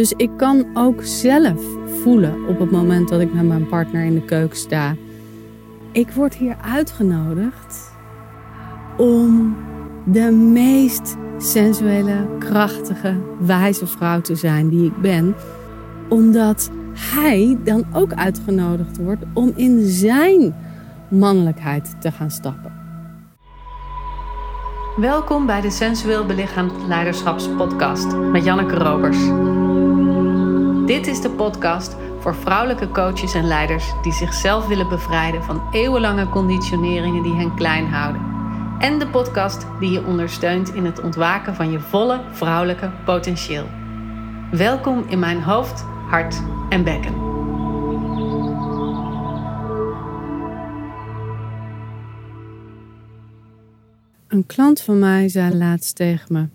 Dus ik kan ook zelf voelen op het moment dat ik met mijn partner in de keuken sta. Ik word hier uitgenodigd om de meest sensuele, krachtige, wijze vrouw te zijn die ik ben. Omdat hij dan ook uitgenodigd wordt om in zijn mannelijkheid te gaan stappen. Welkom bij de Sensueel Belichaamd Leiderschapspodcast met Janneke Robers. Dit is de podcast voor vrouwelijke coaches en leiders die zichzelf willen bevrijden van eeuwenlange conditioneringen die hen klein houden. En de podcast die je ondersteunt in het ontwaken van je volle vrouwelijke potentieel. Welkom in mijn hoofd, hart en bekken. Een klant van mij zei laatst tegen me: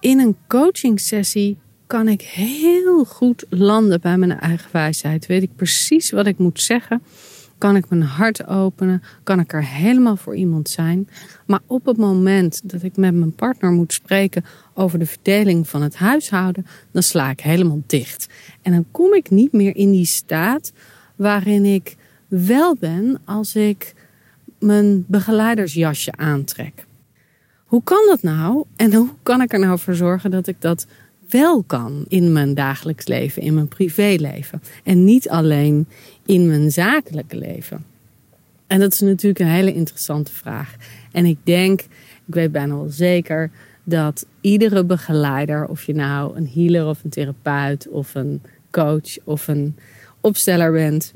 In een coaching sessie kan ik heel goed landen bij mijn eigen wijsheid. Weet ik precies wat ik moet zeggen. Kan ik mijn hart openen? Kan ik er helemaal voor iemand zijn? Maar op het moment dat ik met mijn partner moet spreken over de verdeling van het huishouden, dan sla ik helemaal dicht. En dan kom ik niet meer in die staat waarin ik wel ben als ik mijn begeleidersjasje aantrek. Hoe kan dat nou? En hoe kan ik er nou voor zorgen dat ik dat wel kan in mijn dagelijks leven, in mijn privéleven. En niet alleen in mijn zakelijke leven. En dat is natuurlijk een hele interessante vraag. En ik denk, ik weet bijna wel zeker, dat iedere begeleider, of je nou een healer of een therapeut of een coach of een opsteller bent,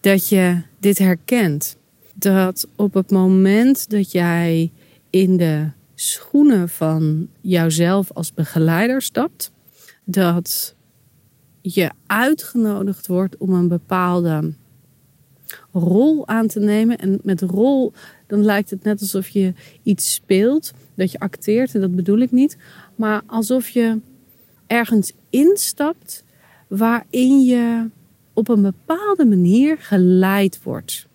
dat je dit herkent. Dat op het moment dat jij in de schoenen van jouzelf als begeleider stapt, dat je uitgenodigd wordt om een bepaalde rol aan te nemen. En met rol, dan lijkt het net alsof je iets speelt, dat je acteert, en dat bedoel ik niet. Maar alsof je ergens instapt waarin je op een bepaalde manier geleid wordt.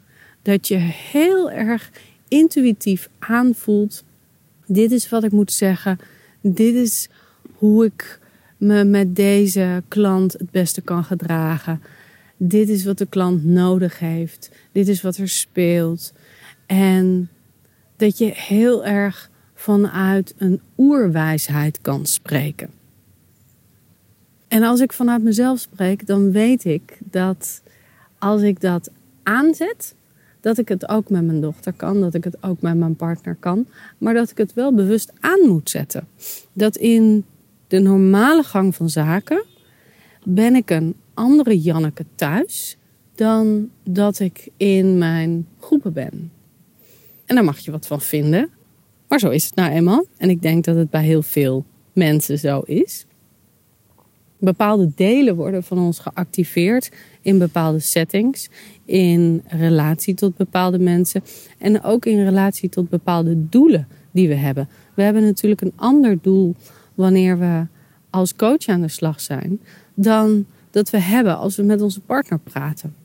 Dat je heel erg intuïtief aanvoelt: dit is wat ik moet zeggen, dit is hoe ik me met deze klant het beste kan gedragen. Dit is wat de klant nodig heeft. Dit is wat er speelt. En dat je heel erg vanuit een oerwijsheid kan spreken. En als ik vanuit mezelf spreek, dan weet ik dat als ik dat aanzet, dat ik het ook met mijn dochter kan, dat ik het ook met mijn partner kan, maar dat ik het wel bewust aan moet zetten. Dat in de normale gang van zaken ben ik een andere Janneke thuis dan dat ik in mijn groepen ben. En daar mag je wat van vinden. Maar zo is het nou eenmaal. En ik denk dat het bij heel veel mensen zo is. Bepaalde delen worden van ons geactiveerd in bepaalde settings, in relatie tot bepaalde mensen en ook in relatie tot bepaalde doelen die we hebben. We hebben natuurlijk een ander doel wanneer we als coach aan de slag zijn, dan dat we hebben als we met onze partner praten.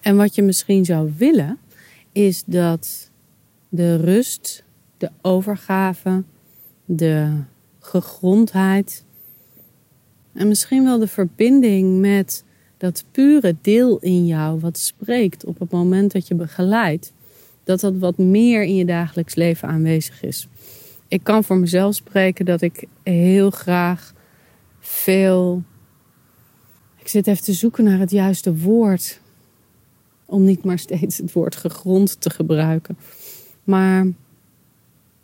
En wat je misschien zou willen, is dat de rust, de overgave, de gegrondheid en misschien wel de verbinding met dat pure deel in jou wat spreekt op het moment dat je begeleidt, dat dat wat meer in je dagelijks leven aanwezig is ik kan voor mezelf spreken dat ik heel graag veel. Ik zit even te zoeken naar het juiste woord. Om niet maar steeds het woord gegrond te gebruiken. Maar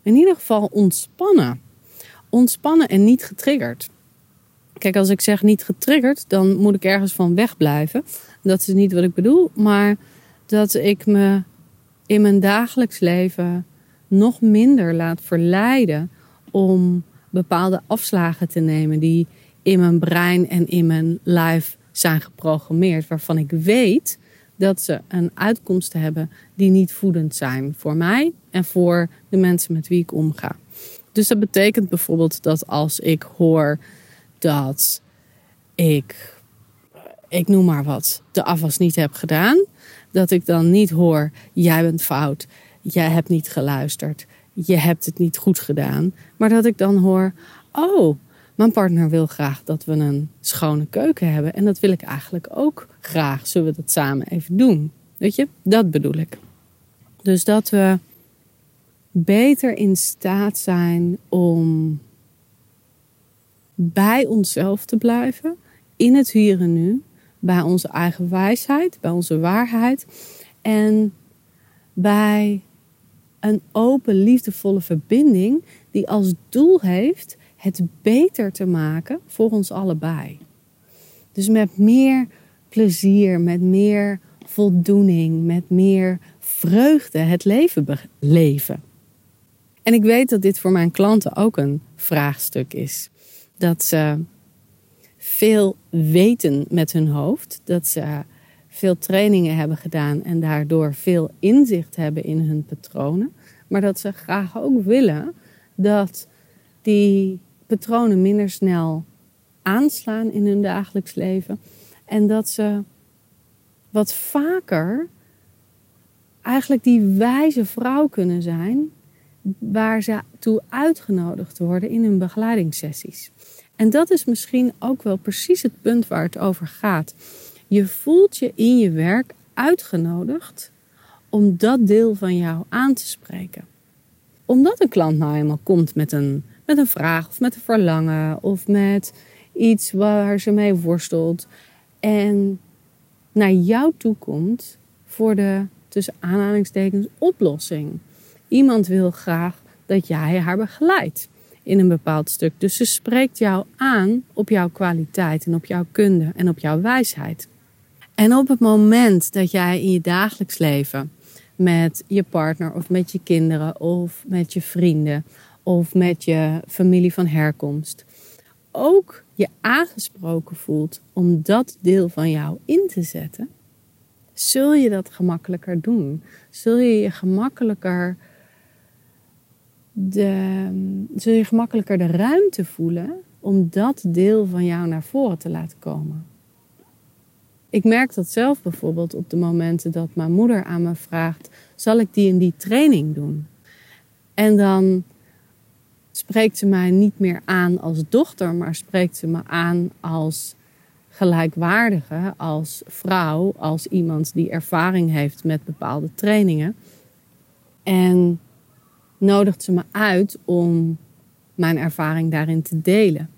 in ieder geval ontspannen. Ontspannen en niet getriggerd. Kijk, als ik zeg niet getriggerd, dan moet ik ergens van wegblijven. Dat is niet wat ik bedoel, maar dat ik me in mijn dagelijks leven nog minder laat verleiden om bepaalde afslagen te nemen die in mijn brein en in mijn lijf zijn geprogrammeerd, waarvan ik weet dat ze een uitkomst hebben die niet voedend zijn voor mij en voor de mensen met wie ik omga. Dus dat betekent bijvoorbeeld dat als ik hoor dat ik, ik noem maar wat, de afwas niet heb gedaan, dat ik dan niet hoor, jij bent fout, jij hebt niet geluisterd, je hebt het niet goed gedaan. Maar dat ik dan hoor, oh, mijn partner wil graag dat we een schone keuken hebben. En dat wil ik eigenlijk ook graag. Zullen we dat samen even doen? Weet je, dat bedoel ik. Dus dat we beter in staat zijn om bij onszelf te blijven, in het hier en nu, bij onze eigen wijsheid, bij onze waarheid en bij een open, liefdevolle verbinding die als doel heeft het beter te maken voor ons allebei. Dus met meer plezier, met meer voldoening, met meer vreugde het leven leven. En ik weet dat dit voor mijn klanten ook een vraagstuk is. Dat ze veel weten met hun hoofd, dat ze veel trainingen hebben gedaan en daardoor veel inzicht hebben in hun patronen, maar dat ze graag ook willen dat die patronen minder snel aanslaan in hun dagelijks leven en dat ze wat vaker eigenlijk die wijze vrouw kunnen zijn waar ze toe uitgenodigd worden in hun begeleidingssessies. En dat is misschien ook wel precies het punt waar het over gaat. Je voelt je in je werk uitgenodigd om dat deel van jou aan te spreken. Omdat een klant nou eenmaal komt met een, met een vraag of met een verlangen of met iets waar ze mee worstelt en naar jou toe komt voor de tussen aanhalingstekens oplossing. Iemand wil graag dat jij haar begeleidt in een bepaald stuk. Dus ze spreekt jou aan op jouw kwaliteit en op jouw kunde en op jouw wijsheid. En op het moment dat jij in je dagelijks leven met je partner of met je kinderen of met je vrienden of met je familie van herkomst ook je aangesproken voelt om dat deel van jou in te zetten, zul je dat gemakkelijker doen. Zul je je gemakkelijker de, zul je gemakkelijker de ruimte voelen om dat deel van jou naar voren te laten komen. Ik merk dat zelf bijvoorbeeld op de momenten dat mijn moeder aan me vraagt: zal ik die en die training doen? En dan spreekt ze mij niet meer aan als dochter, maar spreekt ze me aan als gelijkwaardige, als vrouw, als iemand die ervaring heeft met bepaalde trainingen. En nodigt ze me uit om mijn ervaring daarin te delen.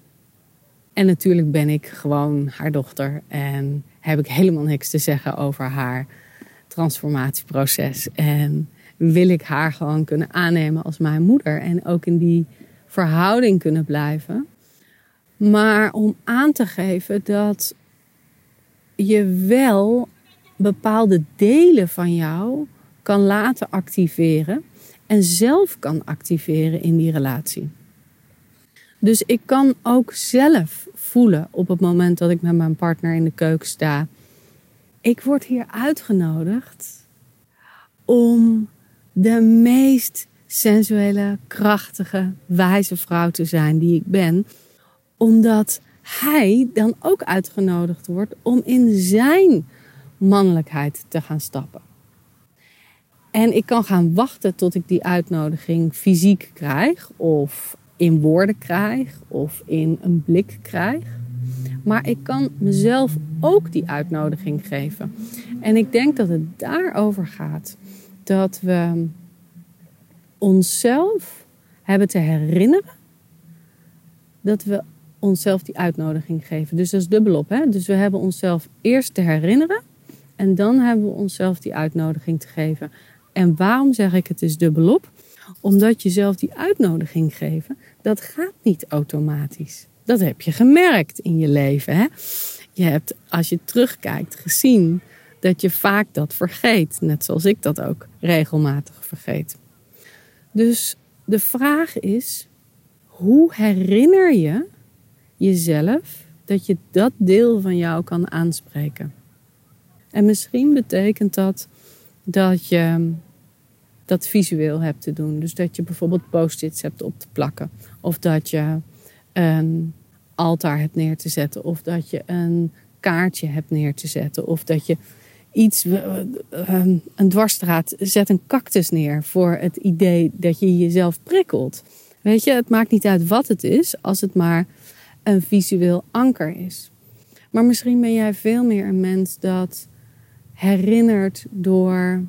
En natuurlijk ben ik gewoon haar dochter en heb ik helemaal niks te zeggen over haar transformatieproces. En wil ik haar gewoon kunnen aannemen als mijn moeder en ook in die verhouding kunnen blijven. Maar om aan te geven dat je wel bepaalde delen van jou kan laten activeren en zelf kan activeren in die relatie. Dus ik kan ook zelf voelen op het moment dat ik met mijn partner in de keuken sta. Ik word hier uitgenodigd om de meest sensuele, krachtige, wijze vrouw te zijn die ik ben. Omdat hij dan ook uitgenodigd wordt om in zijn mannelijkheid te gaan stappen. En ik kan gaan wachten tot ik die uitnodiging fysiek krijg, of in woorden krijg, of in een blik krijg. Maar ik kan mezelf ook die uitnodiging geven. En ik denk dat het daarover gaat dat we onszelf hebben te herinneren dat we onszelf die uitnodiging geven. Dus dat is dubbelop. Hè? Dus we hebben onszelf eerst te herinneren en dan hebben we onszelf die uitnodiging te geven. En waarom zeg ik het is dubbelop? Omdat je zelf die uitnodiging geven, dat gaat niet automatisch. Dat heb je gemerkt in je leven. Hè? Je hebt, als je terugkijkt, gezien dat je vaak dat vergeet. Net zoals ik dat ook regelmatig vergeet. Dus de vraag is, hoe herinner je jezelf dat je dat deel van jou kan aanspreken? En misschien betekent dat dat je dat visueel hebt te doen. Dus dat je bijvoorbeeld post-its hebt op te plakken. Of dat je een altaar hebt neer te zetten. Of dat je een kaartje hebt neer te zetten. Of dat je iets, eh, eh, een dwarsstraat, zet een cactus neer voor het idee dat je jezelf prikkelt. Weet je, het maakt niet uit wat het is, als het maar een visueel anker is. Maar misschien ben jij veel meer een mens dat herinnert door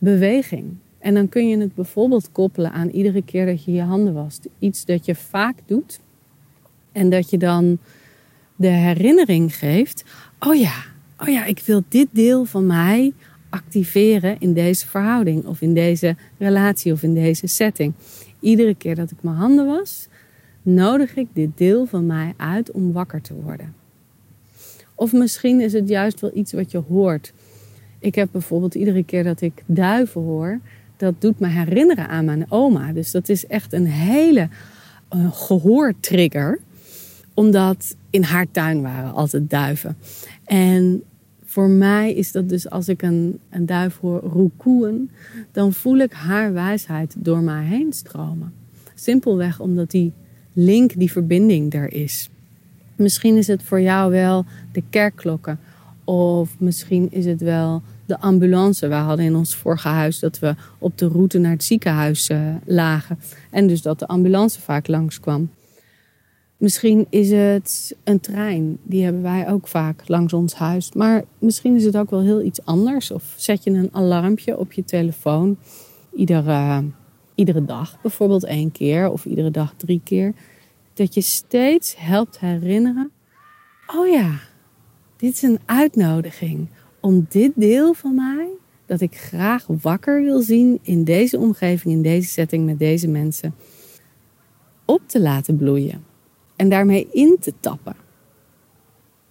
beweging. En dan kun je het bijvoorbeeld koppelen aan iedere keer dat je je handen wast. Iets dat je vaak doet. En dat je dan de herinnering geeft. Oh ja, oh ja, ik wil dit deel van mij activeren in deze verhouding. Of in deze relatie of in deze setting. Iedere keer dat ik mijn handen was, nodig ik dit deel van mij uit om wakker te worden. Of misschien is het juist wel iets wat je hoort. Ik heb bijvoorbeeld iedere keer dat ik duiven hoor, dat doet me herinneren aan mijn oma. Dus dat is echt een hele uh, gehoortrigger. Omdat in haar tuin waren altijd duiven. En voor mij is dat dus als ik een, een duif hoor roekoen, dan voel ik haar wijsheid door mij heen stromen. Simpelweg omdat die link, die verbinding er is. Misschien is het voor jou wel de kerkklokken. Of misschien is het wel de ambulance. We hadden in ons vorige huis dat we op de route naar het ziekenhuis uh, lagen. En dus dat de ambulance vaak langskwam. Misschien is het een trein. Die hebben wij ook vaak langs ons huis. Maar misschien is het ook wel heel iets anders. Of zet je een alarmpje op je telefoon. Iedere, iedere dag bijvoorbeeld één keer. Of iedere dag drie keer. Dat je steeds helpt herinneren. Oh ja, dit is een uitnodiging om dit deel van mij, dat ik graag wakker wil zien in deze omgeving, in deze setting, met deze mensen, op te laten bloeien en daarmee in te tappen.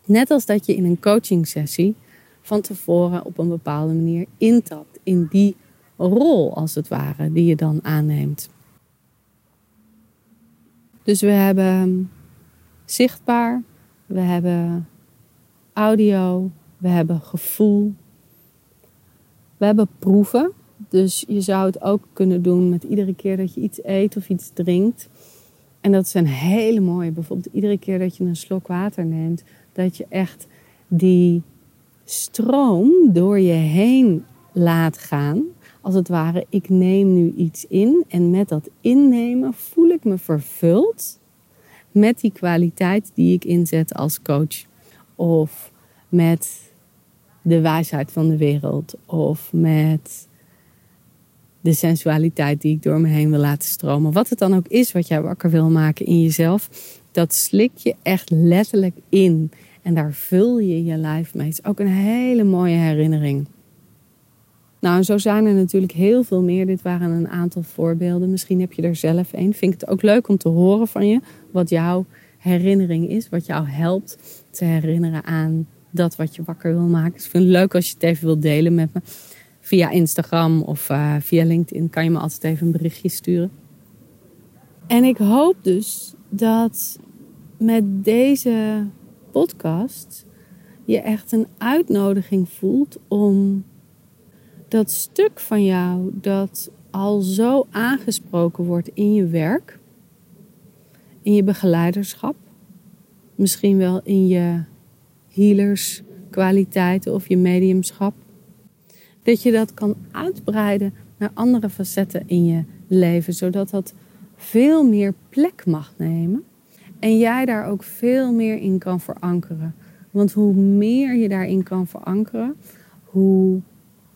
Net als dat je in een coaching sessie van tevoren op een bepaalde manier intapt in die rol, als het ware, die je dan aanneemt. Dus we hebben zichtbaar, we hebben audio, we hebben gevoel, we hebben proeven. Dus je zou het ook kunnen doen met iedere keer dat je iets eet of iets drinkt. En dat zijn hele mooie. Bijvoorbeeld iedere keer dat je een slok water neemt, dat je echt die stroom door je heen laat gaan. Als het ware, ik neem nu iets in en met dat innemen voel ik me vervuld met die kwaliteit die ik inzet als coach. Of met de wijsheid van de wereld of met de sensualiteit die ik door me heen wil laten stromen. Wat het dan ook is wat jij wakker wil maken in jezelf, dat slik je echt letterlijk in. En daar vul je je lijf mee. Het is ook een hele mooie herinnering. Nou, en zo zijn er natuurlijk heel veel meer. Dit waren een aantal voorbeelden. Misschien heb je er zelf een. Vind ik het ook leuk om te horen van je wat jouw herinnering is, wat jou helpt te herinneren aan dat wat je wakker wil maken. Dus ik vind het leuk als je het even wilt delen met me. Via Instagram of uh, via LinkedIn kan je me altijd even een berichtje sturen. En ik hoop dus dat met deze podcast je echt een uitnodiging voelt om dat stuk van jou dat al zo aangesproken wordt in je werk, in je begeleiderschap, misschien wel in je healerskwaliteiten of je mediumschap. Dat je dat kan uitbreiden naar andere facetten in je leven, zodat dat veel meer plek mag nemen en jij daar ook veel meer in kan verankeren. Want hoe meer je daarin kan verankeren, hoe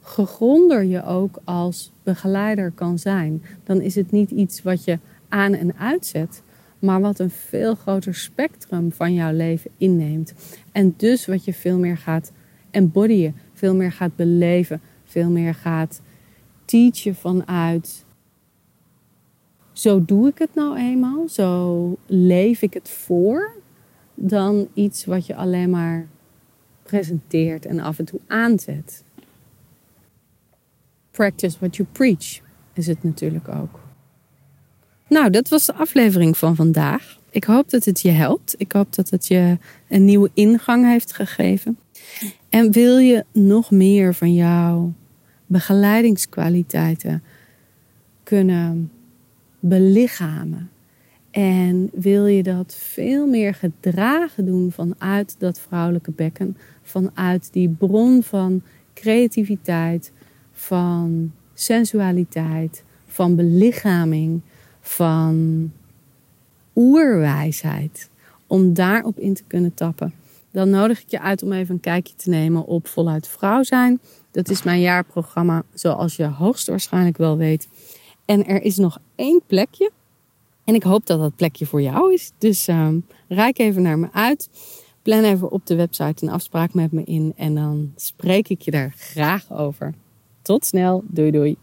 gegronder je ook als begeleider kan zijn. Dan is het niet iets wat je aan en uitzet, maar wat een veel groter spectrum van jouw leven inneemt. En dus wat je veel meer gaat embodyen, veel meer gaat beleven, veel meer gaat teachen vanuit. Zo doe ik het nou eenmaal, zo leef ik het voor, dan iets wat je alleen maar presenteert en af en toe aanzet. Practice what you preach is het natuurlijk ook. Nou, dat was de aflevering van vandaag. Ik hoop dat het je helpt. Ik hoop dat het je een nieuwe ingang heeft gegeven. En wil je nog meer van jouw begeleidingskwaliteiten kunnen belichamen? En wil je dat veel meer gedragen doen vanuit dat vrouwelijke bekken, vanuit die bron van creativiteit, van sensualiteit, van belichaming, van oerwijsheid. om daarop in te kunnen tappen. Dan nodig ik je uit om even een kijkje te nemen op Voluit Vrouw zijn. Dat is mijn jaarprogramma, zoals je hoogstwaarschijnlijk wel weet. En er is nog één plekje. En ik hoop dat dat plekje voor jou is. Dus uh, even naar me uit. Plan even op de website een afspraak met me in. En dan spreek ik je daar graag over. Tot snel. Doei doei.